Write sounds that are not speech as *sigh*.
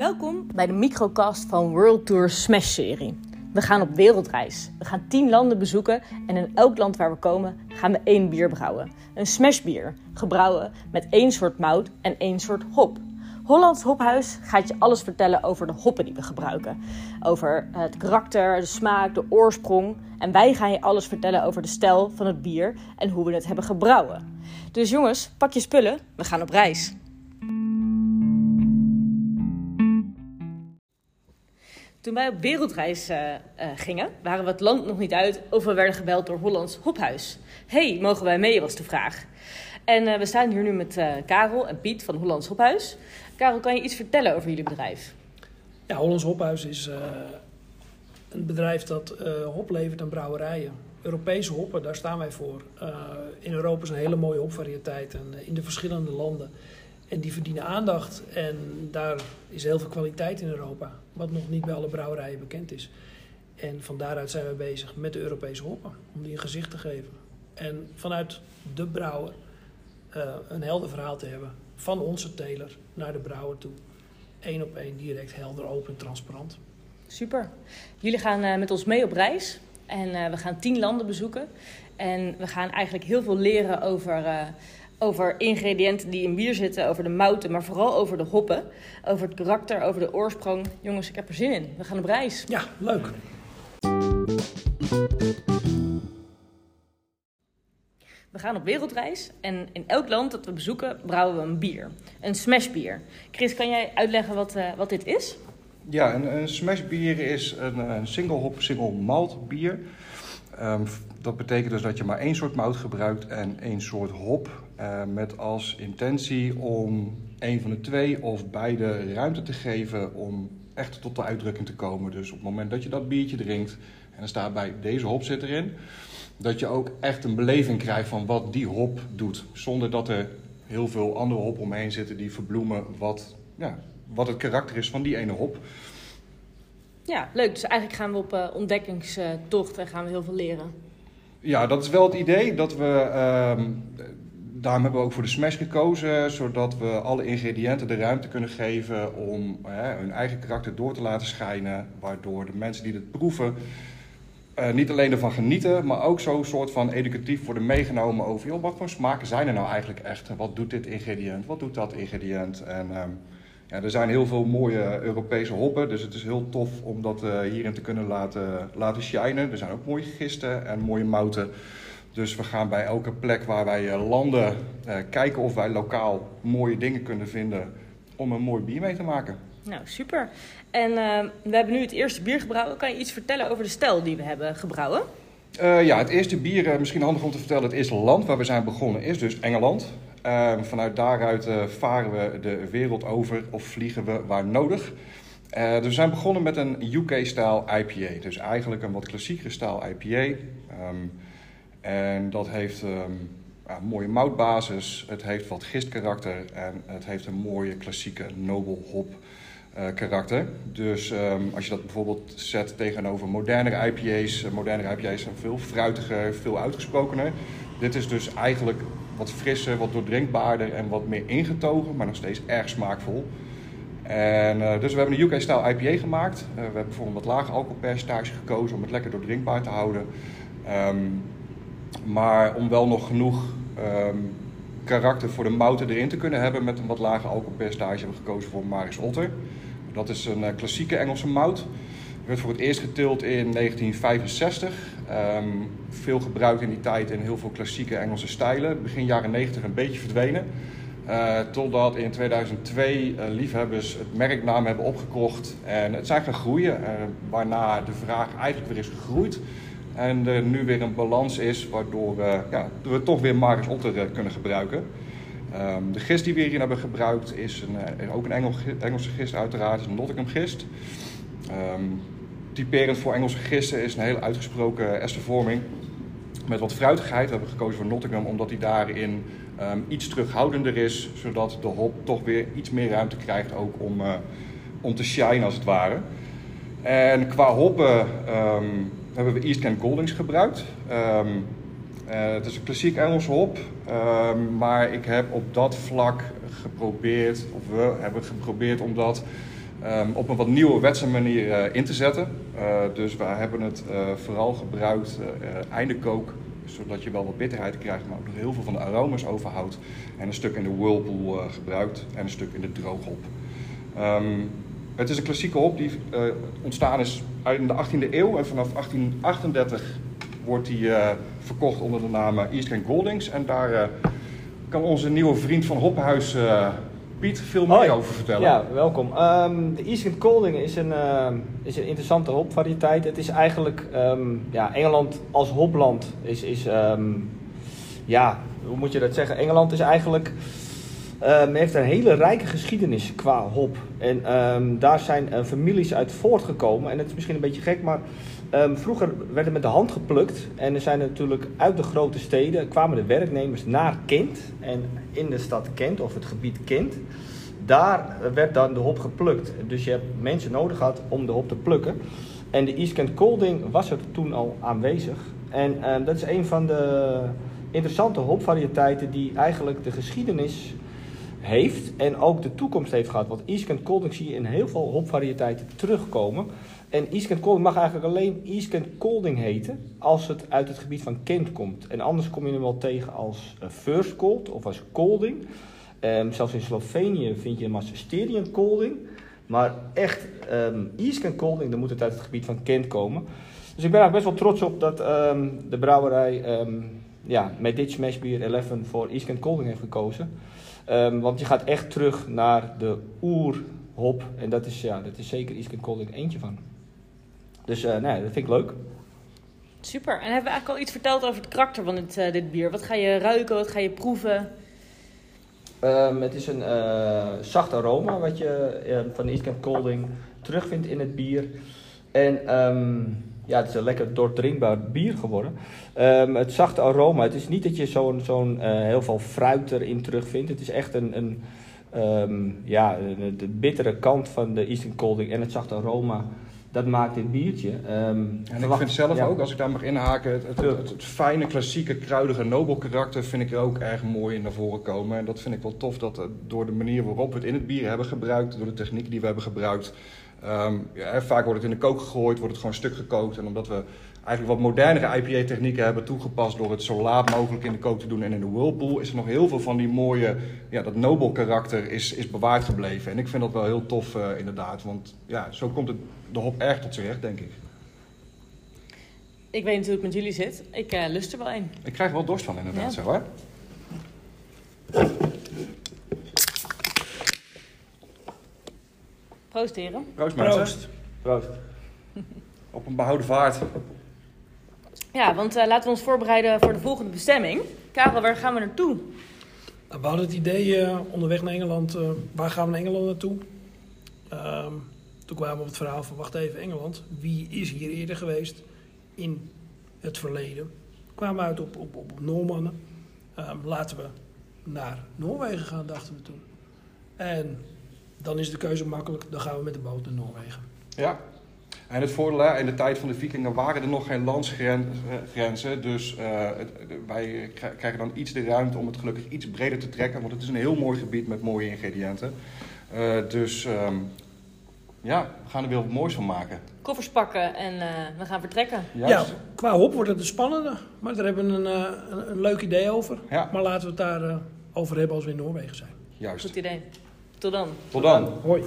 Welkom bij de microcast van World Tour Smash serie. We gaan op wereldreis. We gaan 10 landen bezoeken en in elk land waar we komen gaan we één bier brouwen. Een smash bier, gebrouwen met één soort mout en één soort hop. Hollands Hophuis gaat je alles vertellen over de hoppen die we gebruiken. Over het karakter, de smaak, de oorsprong. En wij gaan je alles vertellen over de stijl van het bier en hoe we het hebben gebrouwen. Dus jongens, pak je spullen, we gaan op reis. Toen wij op wereldreis uh, uh, gingen, waren we het land nog niet uit of we werden gebeld door Hollands Hophuis. hey, mogen wij mee, was de vraag. En uh, we staan hier nu met Karel en Piet van Hollands Hophuis. Karel, kan je iets vertellen over jullie bedrijf? Ja, Hollands Hophuis is een bedrijf dat hop levert aan brouwerijen. Europese hoppen, daar staan wij voor. in Europa is een hele mooie hopvariëteit en in de verschillende landen. En die verdienen aandacht en daar is heel veel kwaliteit in Europa, wat nog niet bij alle brouwerijen bekend is. En van daaruit zijn we bezig met de Europese hoppen, om die een gezicht te geven. En vanuit de brouwer uh, een helder verhaal te hebben, van onze teler naar de brouwer toe. Eén op één, direct, helder, open, transparant. Super. Jullie gaan uh, met ons mee op reis en uh, we gaan tien landen bezoeken. En we gaan eigenlijk heel veel leren over over ingrediënten die in bier zitten, over de mouten, maar vooral over de hoppen, over het karakter, over de oorsprong. Jongens, ik heb er zin in. We gaan op reis. Ja, leuk. We gaan op wereldreis en in elk land dat we bezoeken brouwen we een bier. Een smashbier. Chris, kan jij uitleggen wat, uh, wat dit is? Ja, een, een smashbier is een, een single hop, single malt bier. Um, dat betekent dus dat je maar één soort mout gebruikt en één soort hop. Uh, met als intentie om een van de twee of beide ruimte te geven om echt tot de uitdrukking te komen. Dus op het moment dat je dat biertje drinkt en er staat bij deze hop zit erin, dat je ook echt een beleving krijgt van wat die hop doet. Zonder dat er heel veel andere hop omheen zitten die verbloemen wat, ja, wat het karakter is van die ene hop. Ja, leuk. Dus eigenlijk gaan we op uh, ontdekkingstocht en gaan we heel veel leren. Ja, dat is wel het idee. Dat we, uh, daarom hebben we ook voor de smash gekozen. Zodat we alle ingrediënten de ruimte kunnen geven om hun eigen karakter door te laten schijnen. Waardoor de mensen die het proeven uh, niet alleen ervan genieten, maar ook zo'n soort van educatief worden meegenomen over... Joh, wat voor smaken zijn er nou eigenlijk echt? Wat doet dit ingrediënt? Wat doet dat ingrediënt? En... Uh, ja, er zijn heel veel mooie Europese hoppen, dus het is heel tof om dat uh, hierin te kunnen laten, laten shinen. Er zijn ook mooie gisten en mooie mouten. Dus we gaan bij elke plek waar wij uh, landen uh, kijken of wij lokaal mooie dingen kunnen vinden om een mooi bier mee te maken. Nou, super. En we hebben nu het eerste bier gebrouwen. Kan je iets vertellen over de stijl die we hebben gebrouwen? ja, het eerste bier, misschien handig om te vertellen, het eerste land waar we zijn begonnen is dus Engeland. Uh, vanuit daaruit uh, varen we de wereld over of vliegen we waar nodig. Uh, dus we zijn begonnen met een UK-stijl IPA. Dus eigenlijk een wat klassiekere stijl IPA. Ehm, en dat heeft ja, een mooie moutbasis, het heeft wat gistkarakter en het heeft een mooie klassieke noble hop uh, karakter. Dus als je dat bijvoorbeeld zet tegenover modernere IPA's, modernere IPA's zijn veel fruitiger, veel uitgesprokener. Dit is dus eigenlijk wat frisser, wat doordrinkbaarder en wat meer ingetogen, maar nog steeds erg smaakvol. En, uh, dus we hebben een UK-style IPA gemaakt. Uh, we hebben voor een wat lager alcoholpercentage gekozen om het lekker doordrinkbaar te houden. Um, maar om wel nog genoeg um, karakter voor de mouten erin te kunnen hebben met een wat lager alcoholpercentage hebben we gekozen voor Maris Otter. Dat is een uh, klassieke Engelse mout werd voor het eerst getild in 1965. Um, ehm, veel gebruikt in die tijd in heel veel klassieke Engelse stijlen. Begin jaren 90 een beetje verdwenen. Uh, totdat in 2002 uh, liefhebbers het merknaam hebben opgekocht en het zijn gaan groeien. Uh, waarna de vraag eigenlijk weer is gegroeid. En er nu weer een balans is waardoor ja, we toch weer Maris Otter kunnen gebruiken. Um, de gist die we hierin hebben gebruikt is een, ook een Engel, Engelse gist uiteraard, is een Nottingham gist. Um, typerend voor Engelse gissen is een hele uitgesproken estervorming met wat fruitigheid. We hebben gekozen voor Nottingham omdat hij daarin um, iets terughoudender is, zodat de hop toch weer iets meer ruimte krijgt ook om, uh, om te shine als het ware. En qua hoppen um, hebben we East Kent Goldings gebruikt. Um, uh, het is een klassiek Engelse hop, maar ik heb op dat vlak geprobeerd, of we hebben geprobeerd om dat ehm, op een wat nieuwerwetse manier eh, in te zetten. Eh, dus we hebben het eh, vooral gebruikt uh, einde kook, zodat je wel wat bitterheid krijgt, maar ook nog heel veel van de aroma's overhoudt. En een stuk in de whirlpool gebruikt en een stuk in de drooghop. Um, het is een klassieke hop die ontstaan is in de 18e eeuw en vanaf 1838 wordt die verkocht onder de naam East Kent Goldings. En daar kan onze nieuwe vriend van Hoppenhuis Piet veel meer over vertellen. Ja, welkom. Um, de East Colding is een, uh, is een interessante hopvariëteit. Het is eigenlijk, um, ja, Engeland als hopland is, is um, ja, hoe moet je dat zeggen? Engeland is eigenlijk, heeft een hele rijke geschiedenis qua hop. En daar zijn uh, families uit voortgekomen. En het is misschien een beetje gek, maar vroeger werden met de hand geplukt. En er zijn natuurlijk uit de grote steden kwamen de werknemers naar Kent. En in de stad Kent, of het gebied Kent, daar werd dan de hop geplukt. Dus je hebt mensen nodig gehad om de hop te plukken. En de East Kent Colding was er toen al aanwezig. En uh, dat is een van de interessante hopvariëteiten die eigenlijk de geschiedenis heeft en ook de toekomst heeft gehad. Want East Kent Colding zie je in heel veel hopvariëteiten terugkomen. En East Kent Colding mag eigenlijk alleen East Kent Colding heten als het uit het gebied van Kent komt. En anders kom je hem wel tegen als eh, First Cold of als Colding. Um, zelfs in Slovenië vind je Styrian Colding. Maar echt um, Colding, dan moet het uit het gebied van Kent komen. Dus ik ben eigenlijk best wel trots op dat um, de brouwerij ja, met dit smashbier 11 voor East Kent Colding heeft gekozen. Want je gaat echt terug naar de oerhop. En dat is, ja, dat is zeker East Kent Colding eentje van. Dus uh, nee, dat vind ik leuk. Super. En hebben we eigenlijk al iets verteld over het karakter van dit, uh, dit bier? Wat ga je ruiken? Wat ga je proeven? Um, het is een uh, zacht aroma wat je uh, van de East Camp Colding terugvindt in het bier. En um, ja, het is een lekker doordrinkbaar bier geworden. Um, het zachte aroma, het is niet dat je zo'n zo'n uh, heel veel fruit erin terugvindt. Het is echt een, een ja, de bittere kant van de Eastern Colding en het zachte aroma dat maakt dit biertje. Um, en ik vind zelf ook, als ik daar mag inhaken, het, het, het, fijne, klassieke, kruidige, nobel karakter vind ik er ook erg mooi in naar voren komen. En dat vind ik wel tof dat door de manier waarop we het in het bier hebben gebruikt, door de techniek die we hebben gebruikt. Um, ja, vaak wordt het in de kook gegooid, wordt het gewoon stuk gekookt. En omdat we eigenlijk wat modernere IPA-technieken hebben toegepast door het zo laat mogelijk in de kook te doen en in de whirlpool, is er nog heel veel van die mooie, ja, dat nobel karakter is, is bewaard gebleven. En ik vind dat wel heel tof uh, inderdaad, want ja, zo komt het, de hop erg tot zijn recht, denk ik. Ik weet niet hoe het met jullie zit. Ik uh, lust er wel een. Ik krijg er wel dorst van inderdaad, ja. zo hè? Proost heren. Proost mensen. Proost. Proost. *laughs* Op een behouden vaart. Ja, want uh, laten we ons voorbereiden voor de volgende bestemming. Karel, waar gaan we naartoe? Nou, we hadden het idee uh, onderweg naar Engeland. Uh, waar gaan we naar Engeland naartoe? Ehm, toen kwamen we op het verhaal van, wacht even, Engeland. Wie is hier eerder geweest in het verleden? We kwamen uit op, op, op, Noormannen. Um, laten we naar Noorwegen gaan, dachten we toen. En dan is de keuze makkelijk. Dan gaan we met de boot naar Noorwegen. Ja, en het voordeel, in de tijd van de vikingen waren er nog geen landsgrenzen. Dus uh, wij krijgen dan iets de ruimte om het gelukkig iets breder te trekken. Want het is een heel mooi gebied met mooie ingrediënten. Uh, dus um, ja, we gaan er weer wat moois van maken. Koffers pakken en uh, we gaan vertrekken. Juist. Ja, qua hop wordt het een spannende. Maar daar hebben we een, een, een leuk idee over. Ja. Maar laten we het daar over hebben als we in Noorwegen zijn. Juist. Goed idee. Tot dan. Tot dan. Hoi.